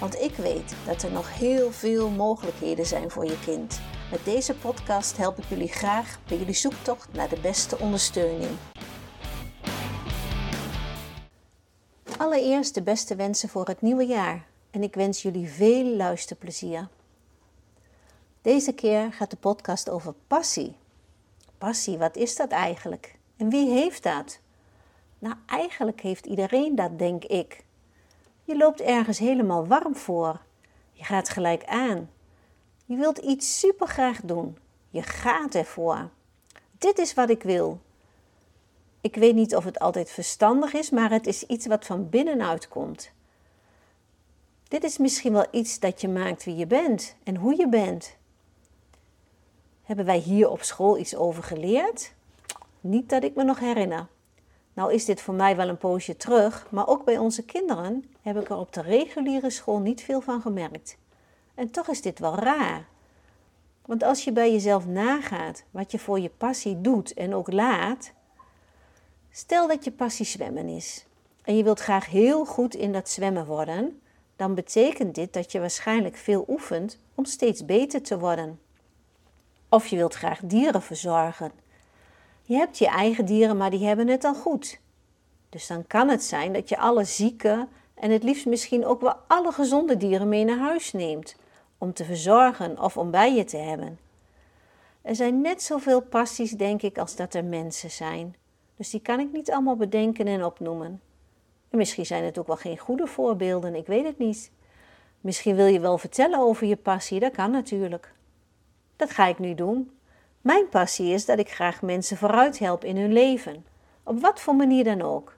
Want ik weet dat er nog heel veel mogelijkheden zijn voor je kind. Met deze podcast help ik jullie graag bij jullie zoektocht naar de beste ondersteuning. Allereerst de beste wensen voor het nieuwe jaar en ik wens jullie veel luisterplezier. Deze keer gaat de podcast over passie. Passie, wat is dat eigenlijk? En wie heeft dat? Nou, eigenlijk heeft iedereen dat, denk ik. Je loopt ergens helemaal warm voor. Je gaat gelijk aan. Je wilt iets super graag doen. Je gaat ervoor. Dit is wat ik wil. Ik weet niet of het altijd verstandig is, maar het is iets wat van binnenuit komt. Dit is misschien wel iets dat je maakt wie je bent en hoe je bent. Hebben wij hier op school iets over geleerd? Niet dat ik me nog herinner. Nou is dit voor mij wel een poosje terug, maar ook bij onze kinderen heb ik er op de reguliere school niet veel van gemerkt. En toch is dit wel raar. Want als je bij jezelf nagaat wat je voor je passie doet en ook laat, stel dat je passie zwemmen is en je wilt graag heel goed in dat zwemmen worden, dan betekent dit dat je waarschijnlijk veel oefent om steeds beter te worden. Of je wilt graag dieren verzorgen. Je hebt je eigen dieren, maar die hebben het al goed. Dus dan kan het zijn dat je alle zieke en het liefst misschien ook wel alle gezonde dieren mee naar huis neemt, om te verzorgen of om bij je te hebben. Er zijn net zoveel passies, denk ik, als dat er mensen zijn. Dus die kan ik niet allemaal bedenken en opnoemen. En misschien zijn het ook wel geen goede voorbeelden, ik weet het niet. Misschien wil je wel vertellen over je passie, dat kan natuurlijk. Dat ga ik nu doen. Mijn passie is dat ik graag mensen vooruit help in hun leven, op wat voor manier dan ook.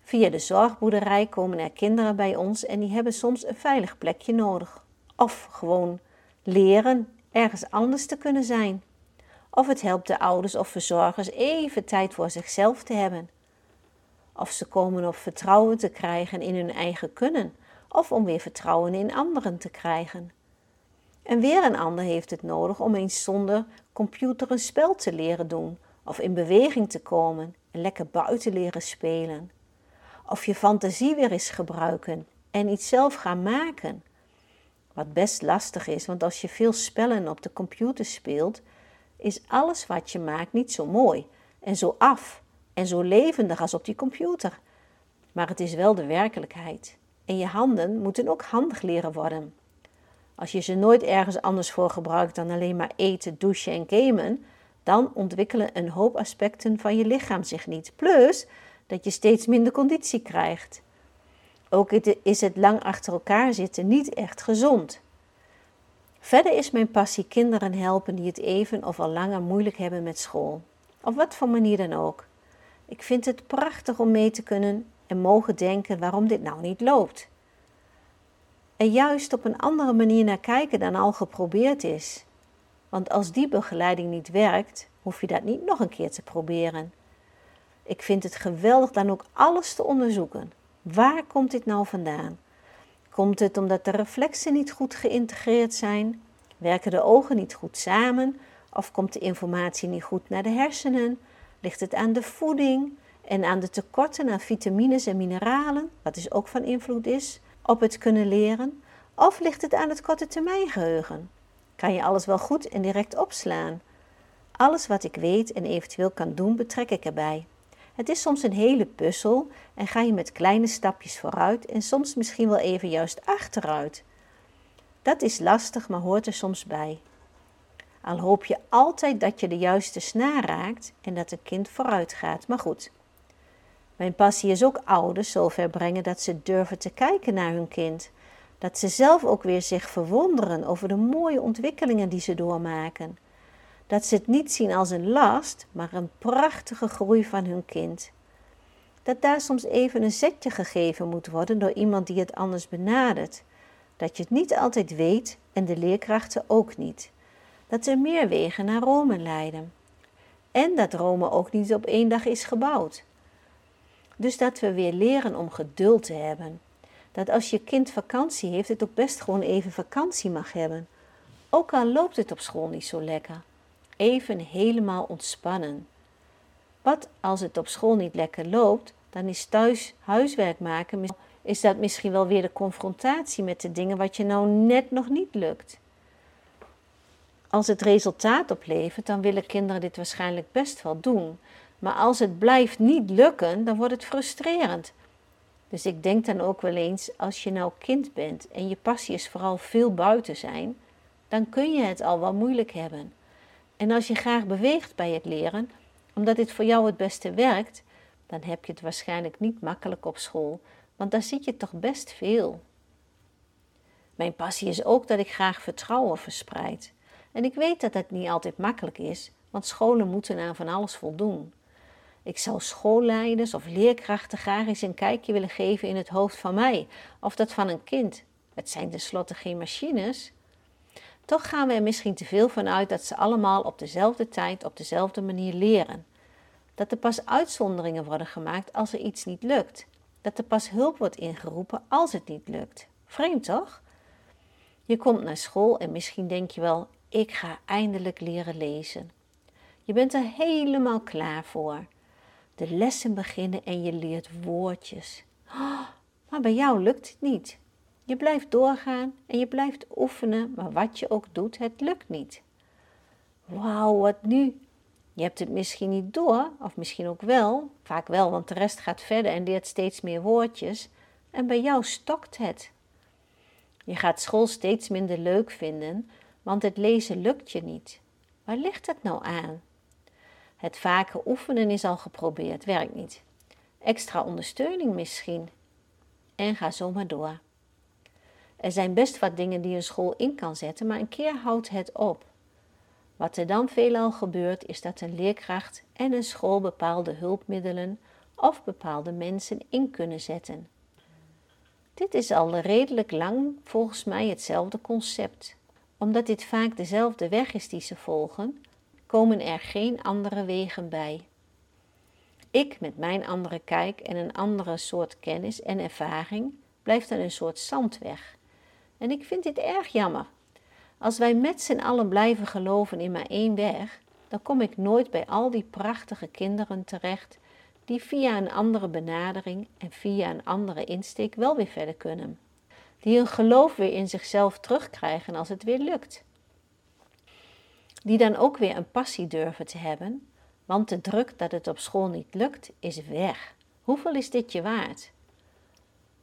Via de zorgboerderij komen er kinderen bij ons en die hebben soms een veilig plekje nodig. Of gewoon leren ergens anders te kunnen zijn. Of het helpt de ouders of verzorgers even tijd voor zichzelf te hebben. Of ze komen op vertrouwen te krijgen in hun eigen kunnen, of om weer vertrouwen in anderen te krijgen. En weer een ander heeft het nodig om eens zonder computer een spel te leren doen, of in beweging te komen en lekker buiten leren spelen. Of je fantasie weer eens gebruiken en iets zelf gaan maken. Wat best lastig is, want als je veel spellen op de computer speelt, is alles wat je maakt niet zo mooi en zo af en zo levendig als op die computer. Maar het is wel de werkelijkheid. En je handen moeten ook handig leren worden. Als je ze nooit ergens anders voor gebruikt dan alleen maar eten, douchen en gamen, dan ontwikkelen een hoop aspecten van je lichaam zich niet. Plus dat je steeds minder conditie krijgt. Ook is het lang achter elkaar zitten niet echt gezond. Verder is mijn passie kinderen helpen die het even of al langer moeilijk hebben met school. Op wat voor manier dan ook. Ik vind het prachtig om mee te kunnen en mogen denken waarom dit nou niet loopt. En juist op een andere manier naar kijken dan al geprobeerd is. Want als die begeleiding niet werkt, hoef je dat niet nog een keer te proberen. Ik vind het geweldig dan ook alles te onderzoeken. Waar komt dit nou vandaan? Komt het omdat de reflexen niet goed geïntegreerd zijn? Werken de ogen niet goed samen? Of komt de informatie niet goed naar de hersenen? Ligt het aan de voeding en aan de tekorten aan vitamines en mineralen, wat dus ook van invloed is op het kunnen leren? Of ligt het aan het korte termijn geheugen? Kan je alles wel goed en direct opslaan? Alles wat ik weet en eventueel kan doen, betrek ik erbij. Het is soms een hele puzzel en ga je met kleine stapjes vooruit en soms misschien wel even juist achteruit. Dat is lastig, maar hoort er soms bij. Al hoop je altijd dat je de juiste snaar raakt en dat een kind vooruit gaat. Maar goed, mijn passie is ook ouders zover brengen dat ze durven te kijken naar hun kind. Dat ze zelf ook weer zich verwonderen over de mooie ontwikkelingen die ze doormaken. Dat ze het niet zien als een last, maar een prachtige groei van hun kind. Dat daar soms even een zetje gegeven moet worden door iemand die het anders benadert. dat je het niet altijd weet en de leerkrachten ook niet. Dat er meer wegen naar Rome leiden. En dat Rome ook niet op één dag is gebouwd. Dus dat we weer leren om geduld te hebben. Dat als je kind vakantie heeft, het ook best gewoon even vakantie mag hebben. Ook al loopt het op school niet zo lekker. Even helemaal ontspannen. Wat als het op school niet lekker loopt, dan is thuis huiswerk maken, is dat misschien wel weer de confrontatie met de dingen wat je nou net nog niet lukt. Als het resultaat oplevert, dan willen kinderen dit waarschijnlijk best wel doen. Maar als het blijft niet lukken, dan wordt het frustrerend. Dus ik denk dan ook wel eens, als je nou kind bent en je passie is vooral veel buiten zijn, dan kun je het al wel moeilijk hebben. En als je graag beweegt bij het leren, omdat dit voor jou het beste werkt, dan heb je het waarschijnlijk niet makkelijk op school, want daar zit je toch best veel. Mijn passie is ook dat ik graag vertrouwen verspreid. En ik weet dat dat niet altijd makkelijk is, want scholen moeten aan van alles voldoen. Ik zou schoolleiders of leerkrachten graag eens een kijkje willen geven in het hoofd van mij, of dat van een kind. Het zijn tenslotte geen machines. Toch gaan we er misschien te veel van uit dat ze allemaal op dezelfde tijd op dezelfde manier leren. Dat er pas uitzonderingen worden gemaakt als er iets niet lukt. Dat er pas hulp wordt ingeroepen als het niet lukt. Vreemd toch? Je komt naar school en misschien denk je wel: ik ga eindelijk leren lezen. Je bent er helemaal klaar voor. De lessen beginnen en je leert woordjes. maar bij jou lukt het niet. Je blijft doorgaan en je blijft oefenen, maar wat je ook doet, het lukt niet. Wauw, wat nu? Je hebt het misschien niet door, of misschien ook wel, vaak wel, want de rest gaat verder en leert steeds meer woordjes, en bij jou stokt het. Je gaat school steeds minder leuk vinden, want het lezen lukt je niet. Waar ligt het nou aan? Het vaker oefenen is al geprobeerd, werkt niet. Extra ondersteuning misschien. En ga zo maar door. Er zijn best wat dingen die een school in kan zetten, maar een keer houdt het op. Wat er dan veelal gebeurt, is dat een leerkracht en een school bepaalde hulpmiddelen of bepaalde mensen in kunnen zetten. Dit is al redelijk lang volgens mij hetzelfde concept. Omdat dit vaak dezelfde weg is die ze volgen, komen er geen andere wegen bij. Ik met mijn andere kijk en een andere soort kennis en ervaring blijf dan een soort zandweg. En ik vind dit erg jammer. Als wij met z'n allen blijven geloven in maar één weg, dan kom ik nooit bij al die prachtige kinderen terecht die via een andere benadering en via een andere insteek wel weer verder kunnen. Die hun geloof weer in zichzelf terugkrijgen als het weer lukt. Die dan ook weer een passie durven te hebben, want de druk dat het op school niet lukt is weg. Hoeveel is dit je waard?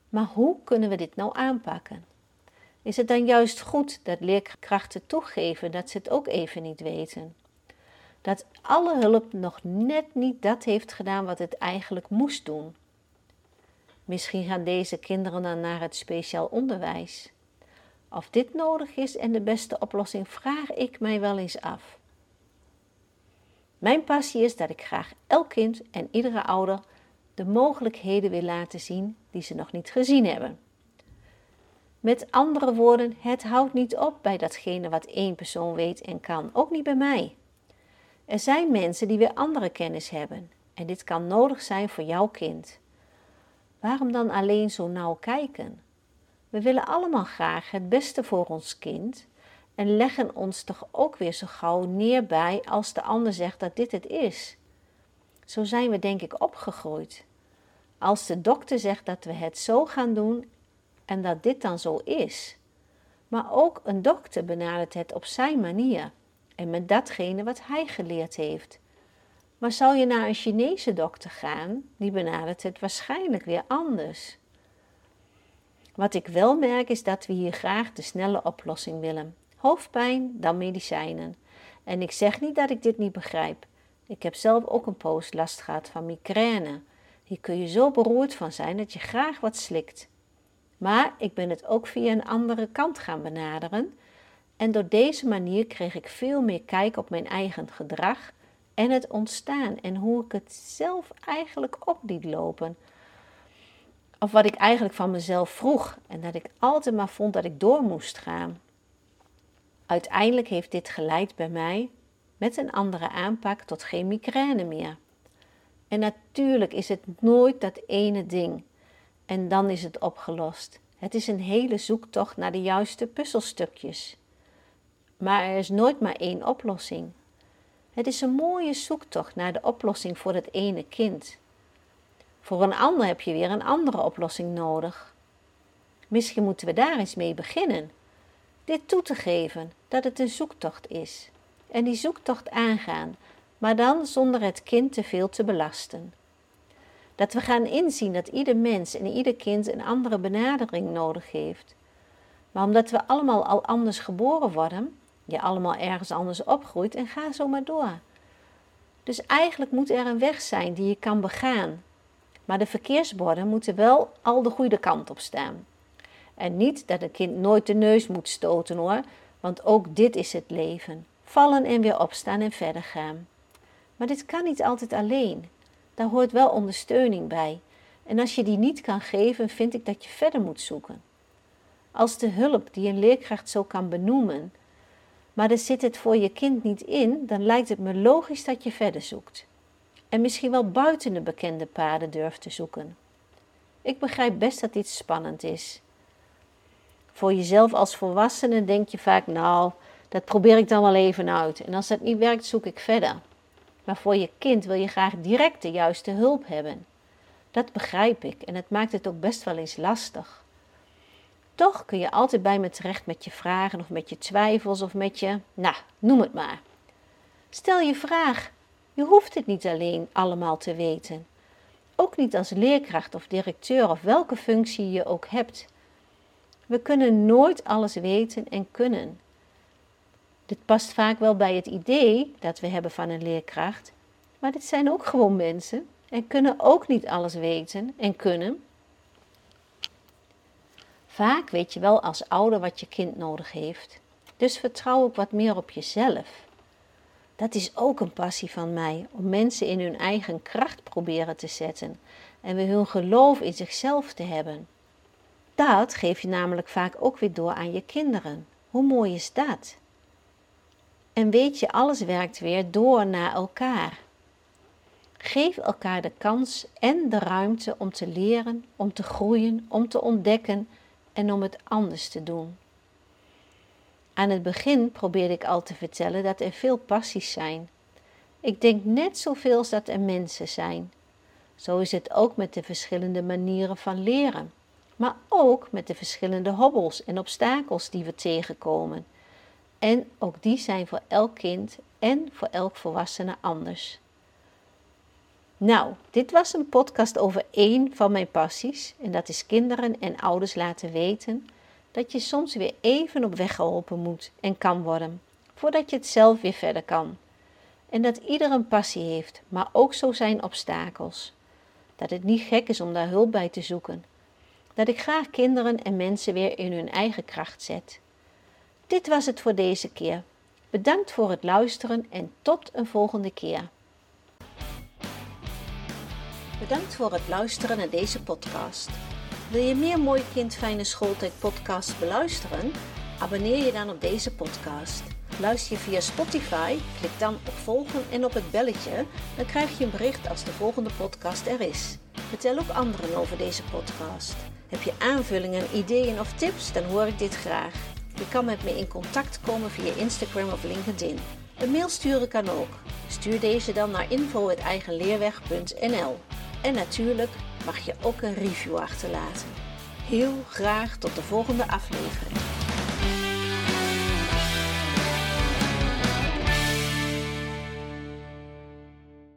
Maar hoe kunnen we dit nou aanpakken? Is het dan juist goed dat leerkrachten toegeven dat ze het ook even niet weten? Dat alle hulp nog net niet dat heeft gedaan wat het eigenlijk moest doen. Misschien gaan deze kinderen dan naar het speciaal onderwijs. Of dit nodig is en de beste oplossing, vraag ik mij wel eens af. Mijn passie is dat ik graag elk kind en iedere ouder de mogelijkheden wil laten zien die ze nog niet gezien hebben. Met andere woorden, het houdt niet op bij datgene wat één persoon weet en kan, ook niet bij mij. Er zijn mensen die weer andere kennis hebben en dit kan nodig zijn voor jouw kind. Waarom dan alleen zo nauw kijken? We willen allemaal graag het beste voor ons kind en leggen ons toch ook weer zo gauw neer bij als de ander zegt dat dit het is. Zo zijn we denk ik opgegroeid. Als de dokter zegt dat we het zo gaan doen en dat dit dan zo is. Maar ook een dokter benadert het op zijn manier en met datgene wat hij geleerd heeft. Maar zou je naar een Chinese dokter gaan, die benadert het waarschijnlijk weer anders. Wat ik wel merk is dat we hier graag de snelle oplossing willen. Hoofdpijn, dan medicijnen. En ik zeg niet dat ik dit niet begrijp. Ik heb zelf ook een poos last gehad van migraine. Hier kun je zo beroerd van zijn dat je graag wat slikt. Maar ik ben het ook via een andere kant gaan benaderen. En door deze manier kreeg ik veel meer kijk op mijn eigen gedrag en het ontstaan en hoe ik het zelf eigenlijk op liet lopen. Of wat ik eigenlijk van mezelf vroeg en dat ik altijd maar vond dat ik door moest gaan. Uiteindelijk heeft dit geleid bij mij met een andere aanpak tot geen migraine meer. En natuurlijk is het nooit dat ene ding en dan is het opgelost. Het is een hele zoektocht naar de juiste puzzelstukjes. Maar er is nooit maar één oplossing. Het is een mooie zoektocht naar de oplossing voor het ene kind. Voor een ander heb je weer een andere oplossing nodig. Misschien moeten we daar eens mee beginnen. Dit toe te geven dat het een zoektocht is. En die zoektocht aangaan, maar dan zonder het kind te veel te belasten. Dat we gaan inzien dat ieder mens en ieder kind een andere benadering nodig heeft. Maar omdat we allemaal al anders geboren worden, je allemaal ergens anders opgroeit en ga zo maar door. Dus eigenlijk moet er een weg zijn die je kan begaan. Maar de verkeersborden moeten wel al de goede kant op staan. En niet dat een kind nooit de neus moet stoten hoor, want ook dit is het leven. Vallen en weer opstaan en verder gaan. Maar dit kan niet altijd alleen. Daar hoort wel ondersteuning bij. En als je die niet kan geven, vind ik dat je verder moet zoeken. Als de hulp die een leerkracht zo kan benoemen, maar er zit het voor je kind niet in, dan lijkt het me logisch dat je verder zoekt. En misschien wel buiten de bekende paden durft te zoeken. Ik begrijp best dat dit spannend is. Voor jezelf als volwassene denk je vaak, nou, dat probeer ik dan wel even uit. En als dat niet werkt, zoek ik verder. Maar voor je kind wil je graag direct de juiste hulp hebben. Dat begrijp ik en het maakt het ook best wel eens lastig. Toch kun je altijd bij me terecht met je vragen of met je twijfels of met je, nou, noem het maar. Stel je vraag. Je hoeft het niet alleen allemaal te weten. Ook niet als leerkracht of directeur of welke functie je ook hebt. We kunnen nooit alles weten en kunnen. Dit past vaak wel bij het idee dat we hebben van een leerkracht, maar dit zijn ook gewoon mensen en kunnen ook niet alles weten en kunnen. Vaak weet je wel als ouder wat je kind nodig heeft, dus vertrouw ook wat meer op jezelf. Dat is ook een passie van mij, om mensen in hun eigen kracht proberen te zetten en weer hun geloof in zichzelf te hebben. Dat geef je namelijk vaak ook weer door aan je kinderen. Hoe mooi is dat? En weet je, alles werkt weer door naar elkaar. Geef elkaar de kans en de ruimte om te leren, om te groeien, om te ontdekken en om het anders te doen. Aan het begin probeerde ik al te vertellen dat er veel passies zijn. Ik denk net zoveel als dat er mensen zijn. Zo is het ook met de verschillende manieren van leren, maar ook met de verschillende hobbels en obstakels die we tegenkomen. En ook die zijn voor elk kind en voor elk volwassene anders. Nou, dit was een podcast over één van mijn passies. En dat is kinderen en ouders laten weten dat je soms weer even op weg geholpen moet en kan worden, voordat je het zelf weer verder kan. En dat ieder een passie heeft, maar ook zo zijn obstakels. Dat het niet gek is om daar hulp bij te zoeken. Dat ik graag kinderen en mensen weer in hun eigen kracht zet. Dit was het voor deze keer. Bedankt voor het luisteren en tot een volgende keer. Bedankt voor het luisteren naar deze podcast. Wil je meer Mooi Kind Fijne Schooltijd podcasts beluisteren? Abonneer je dan op deze podcast. Luister je via Spotify? Klik dan op volgen en op het belletje. Dan krijg je een bericht als de volgende podcast er is. Vertel ook anderen over deze podcast. Heb je aanvullingen, ideeën of tips? Dan hoor ik dit graag. Je kan met me in contact komen via Instagram of LinkedIn. Een mail sturen kan ook. Stuur deze dan naar info.eigenleerweg.nl En natuurlijk mag je ook een review achterlaten. Heel graag tot de volgende aflevering.